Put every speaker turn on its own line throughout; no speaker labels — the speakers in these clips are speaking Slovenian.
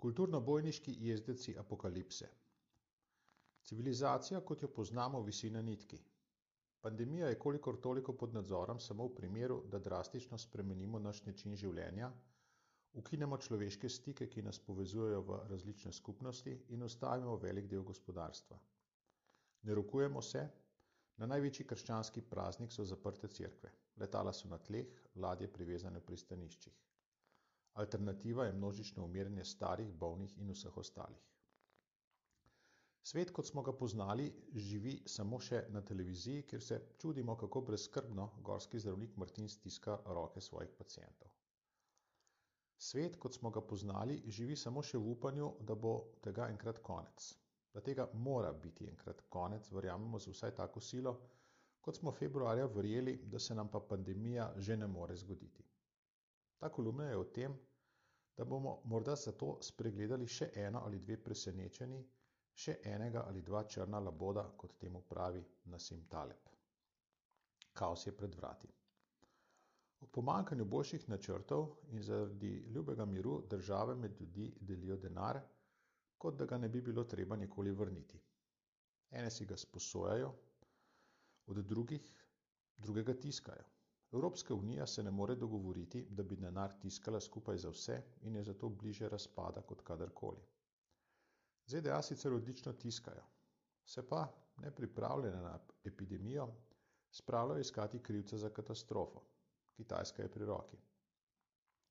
Kulturnobojniški jezdeci apokalipse. Civilizacija, kot jo poznamo, visi na nitki. Pandemija je kolikor toliko pod nadzorom samo v primeru, da drastično spremenimo naš način življenja, ukinemo človeške stike, ki nas povezujejo v različne skupnosti in ustavimo velik del gospodarstva. Ne rokujemo se, na največji krščanski praznik so zaprte cerkve, letala so na tleh, ladje privezane v pristaniščih. Alternativa je množično umiranje starih, bolnih in vseh ostalih. Svet, kot smo ga poznali, živi samo še na televiziji, kjer se čudimo, kako brezskrbno gorski zdravnik Martin stiska roke svojih pacientov. Svet, kot smo ga poznali, živi samo še v upanju, da bo tega enkrat konec. Da tega mora biti enkrat konec, verjamemo z vsaj tako silo, kot smo februarja verjeli, da se nam pa pandemija že ne more zgoditi. Ta kolumna je o tem, da bomo morda zato spregledali še eno ali dve presenečeni, še enega ali dva črna laboda, kot temu pravi Nasim Taleb. Kaos je pred vrati. V pomankanju boljših načrtov in zaradi ljubega miru države med ljudi delijo denar, kot da ga ne bi bilo treba nikoli vrniti. Ene si ga sposojajo, od drugih drugega tiskajo. Evropska unija se ne more dogovoriti, da bi denar tiskala skupaj za vse in je zato bliže razpada kot kadarkoli. ZDA sicer odlično tiskajo, se pa, nepripravljene na epidemijo, spravljajo iskati krivca za katastrofo. Kitajska je pri roki.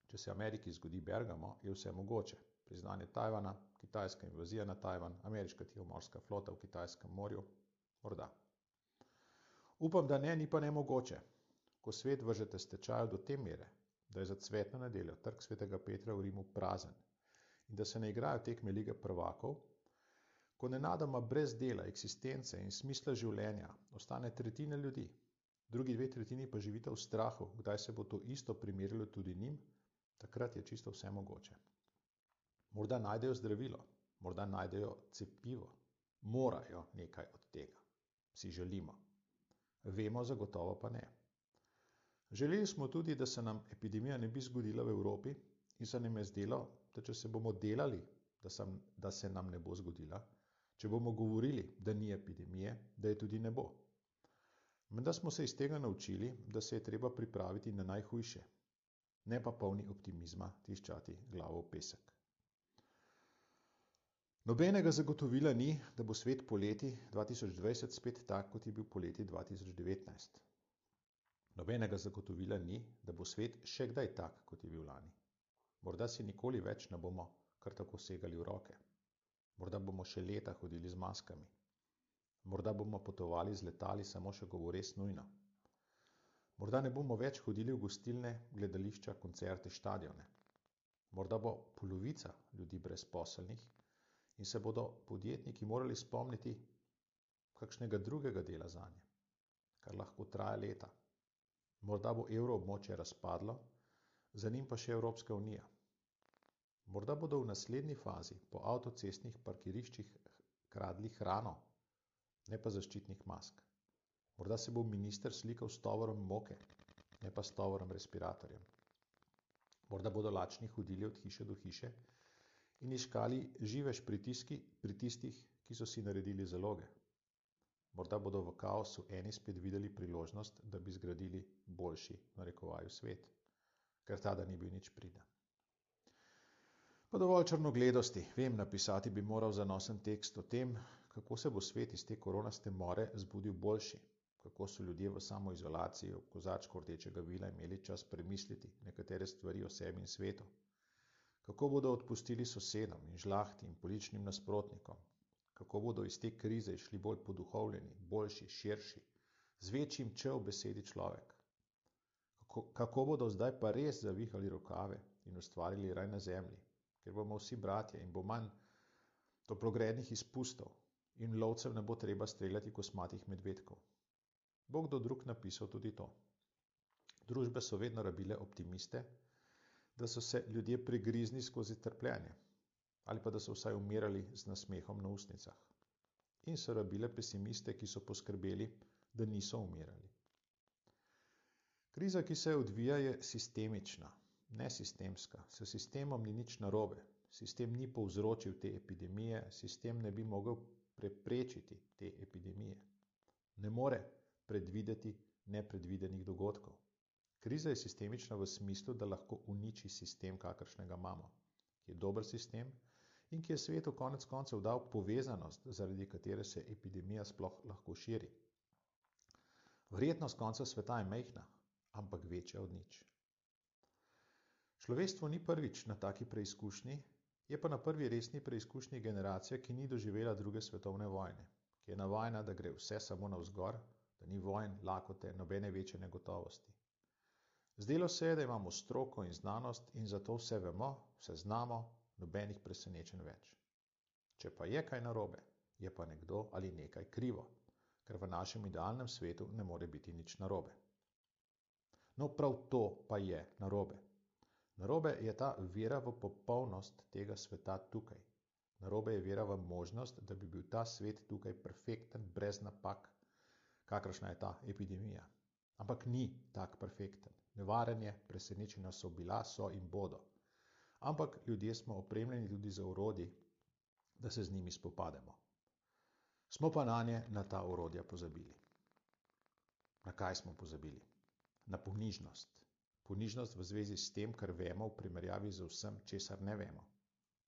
Če se Ameriki zgodi Bergamo, je vse mogoče. Priznanje Tajvana, kitajska invazija na Tajvan, ameriška tihomorska flota v Kitajskem morju, morda. Upam, da ne, ni pa nemogoče ko svet vržete stečaju do te mere, da je za cvetno nedeljo trg svetega Petra v Rimu prazen in da se ne igrajo tekme lige prvakov, ko nenadoma brez dela, eksistence in smisla življenja ostane tretjina ljudi, drugi dve tretjini pa živita v strahu, kdaj se bo to isto primerilo tudi njim, takrat je čisto vse mogoče. Morda najdejo zdravilo, morda najdejo cepivo, morajo nekaj od tega. Si želimo. Vemo zagotovo pa ne. Želeli smo tudi, da se nam epidemija ne bi zgodila v Evropi in se nam je zdelo, da če se bomo delali, da, sem, da se nam ne bo zgodila, če bomo govorili, da ni epidemije, da je tudi ne bo. Menda smo se iz tega naučili, da se je treba pripraviti na najhujše, ne pa polni optimizma tiščati glavo v pesek. Nobenega zagotovila ni, da bo svet poleti 2020 spet tak, kot je bil poleti 2019. Nobenega zagotovila ni, da bo svet še kdaj tak, kot je bil lani. Morda si nikoli več ne bomo kar tako segali v roke. Morda bomo še leta hodili z maskami. Morda bomo potovali z letali samo še, ko bo res nujno. Morda ne bomo več hodili v gostilne, gledališča, koncerte, stadione. Morda bo polovica ljudi brezposelnih in se bodo podjetniki morali spomniti kakšnega drugega dela zanje, kar lahko traja leta. Morda bo evroobmočje razpadlo, za njim pa še Evropska unija. Morda bodo v naslednji fazi po avtocestnih parkiriščih kradli hrano, ne pa zaščitnih mask. Morda se bo minister slikal s tovorom moke, ne pa s tovorom respiratorjem. Morda bodo lačni hodili od hiše do hiše in iskali živež pritiski pri tistih, ki so si naredili zaloge. Morda bodo v kaosu eni spet videli priložnost, da bi zgradili boljši, narekovaju, svet, ker ta da ni bil nič prida. Pa dovolj črnogledosti, vem, napisati bi moral zanosen tekst o tem, kako se bo svet iz te koronaste more zbudil boljši, kako so ljudje v samoizolaciji v kozačku rdečega vila imeli čas premisliti nekatere stvari o sebi in svetu, kako bodo odpustili sosedom in žlahti in političnim nasprotnikom, kako bodo iz te krize išli bolj poduhovljeni, boljši, širši, z večjim če v besedi človek. Kako, kako bodo zdaj pa res zavihali rokave in ustvarili raj na zemlji, ker bomo vsi bratje in bo manj toplogrednih izpustov in lovcev ne bo treba streljati kosmatih medvedkov. Bog do drug napisal tudi to. Družbe so vedno rabile optimiste, da so se ljudje prigrizni skozi trpljenje ali pa da so vsaj umirali z nasmehom na ustnicah. In so rabile pesimiste, ki so poskrbeli, da niso umirali. Kriza, ki se odvija, je sistemična, ne sistemska. S sistemom ni nič narobe. sistem ni povzročil te epidemije, sistem ne bi mogel preprečiti te epidemije. Ne more predvideti nepredvidenih dogodkov. Kriza je sistemična v smislu, da lahko uniči sistem, kakršnega imamo, ki je dober sistem in ki je svetu konec koncev dal povezanost, zaradi katere se epidemija sploh lahko širi. Verjetnost konca sveta je mehna, ampak večja od nič. Človeštvo ni prvič na taki preizkušnji, je pa na prvi resni preizkušnji generacija, ki ni doživela druge svetovne vojne, ki je navajena, da gre vse samo navzgor, da ni vojn, lakote, nobene večje negotovosti. Zdelo se je, da imamo stroko in znanost in zato vse vemo, vse znamo, nobenih presenečenj več. Če pa je kaj narobe, je pa nekdo ali nekaj krivo, ker v našem idealnem svetu ne more biti nič narobe. No, prav to pa je narobe. Narobe je ta vera v popolnost tega sveta tukaj. Narobe je vera v možnost, da bi bil ta svet tukaj perfekten, brez napak, kakršna je ta epidemija. Ampak ni tak perfekten. Nevaren je, presenečenja so bila, so in bodo. Ampak ljudje smo opremljeni tudi za urodi, da se z njimi spopademo. Smo pa na nje, na ta urodja pozabili. Na kaj smo pozabili? Na ponižnost. Ponižnost v zvezi s tem, kar vemo v primerjavi z vsem, česar ne vemo.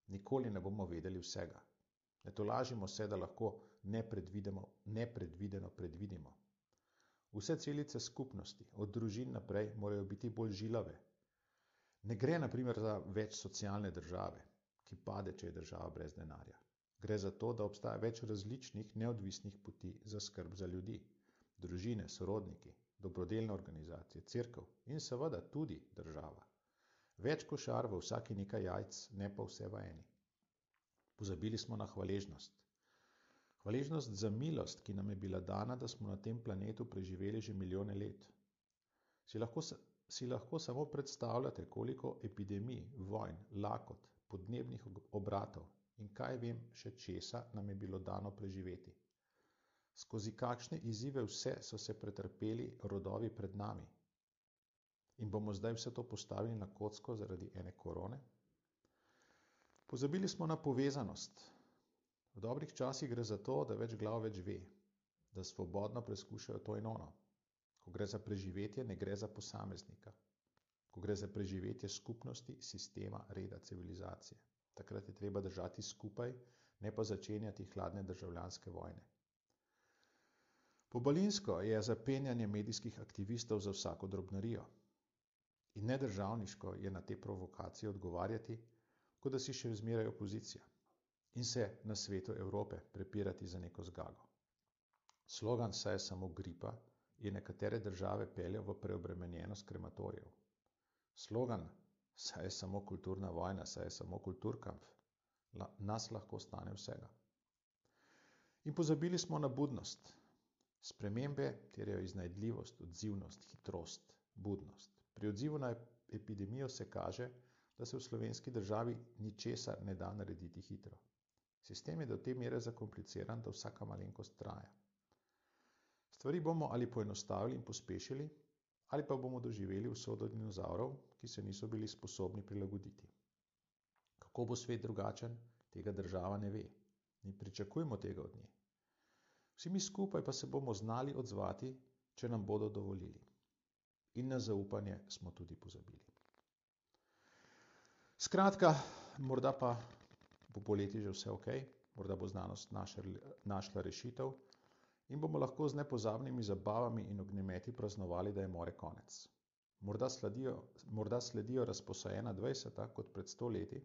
Nikoli ne bomo vedeli vsega. Ne tolažimo se, da lahko nepredvideno predvidimo. Vse celice skupnosti, od družin naprej, morajo biti bolj žilave. Ne gre naprimer za več socialne države, ki pade, če je država brez denarja. Gre za to, da obstaja več različnih neodvisnih poti za skrb za ljudi, družine, sorodniki, dobrodelne organizacije, crkv in seveda tudi država. Več košar v vsaki nekaj jajc, ne pa vse v eni. Pozabili smo na hvaležnost. Hvaležnost za milost, ki nam je bila dana, da smo na tem planetu preživeli že milijone let. Si lahko, si lahko samo predstavljate, koliko epidemij, vojn, lakot, podnebnih obratov in kaj vem še česa nam je bilo dano preživeti. Skozi kakšne izzive vse so se pretrpeli rodovi pred nami? In bomo zdaj vse to postavili na kocko zaradi ene korone? Pozabili smo na povezanost. V dobrih časih gre za to, da več glav več ve, da svobodno preskušajo to in ono. Ko gre za preživetje, ne gre za posameznika. Ko gre za preživetje skupnosti, sistema, reda, civilizacije. Takrat je treba držati skupaj, ne pa začenjati hladne državljanske vojne. Pobalinsko je zapenjanje medijskih aktivistov za vsako drobnarijo. In nedržavniško je na te provokacije odgovarjati, kot da si še zmeraj opozicija. In se na svetu Evrope prepirati za neko zgago. Slogan saj je samo gripa je nekatere države peljal v preobremenjenost krematorijev. Slogan saj je samo kulturna vojna, saj je samo kulturkamp, nas lahko stane vsega. In pozabili smo na budnost, Spremembe terjajo iznajdljivost, odzivnost, hitrost, budnost. Pri odzivu na epidemijo se kaže, da se v slovenski državi ničesar ne da narediti hitro. Sistem je do te mere zakompliciran, da vsaka malenkost traja. Stvari bomo ali poenostavili in pospešili, ali pa bomo doživeli usodo dinozavrov, ki se niso bili sposobni prilagoditi. Kako bo svet drugačen, tega država ne ve. Ne pričakujmo tega od nje. Vsi mi skupaj pa se bomo znali odzvati, če nam bodo dovolili. In na zaupanje smo tudi pozabili. Skratka, morda pa bo poleti že vse ok, morda bo znanost našla rešitev in bomo lahko z nepozabnimi zabavami in ognjemeti praznovali, da je more konec. Morda sledijo, morda sledijo razposajena dvajseta kot pred sto leti,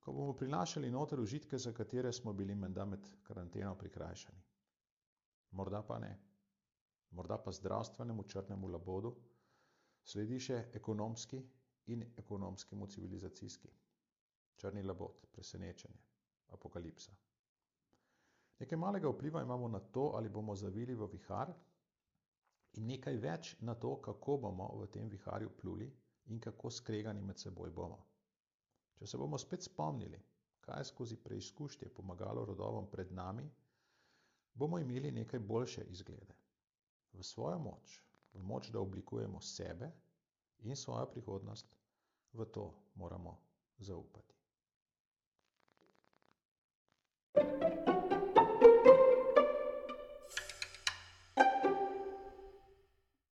ko bomo prinašali noter užitke, za katere smo bili menda med karanteno prikrajšani. Morda pa ne. Morda pa zdravstvenemu črnemu labodu sledi še ekonomski in ekonomskemu civilizacijski. Črni labod, presenečenje, apokalipsa. Nekaj malega vpliva imamo na to, ali bomo zavili v vihar in nekaj več na to, kako bomo v tem viharju pluli in kako skregani med seboj bomo. Če se bomo spet spomnili, kaj je skozi preizkušnje pomagalo rodovom pred nami, bomo imeli nekaj boljše izglede. V svojo moč, v moč, da oblikujemo sebe in svojo prihodnost, v to moramo zaupati.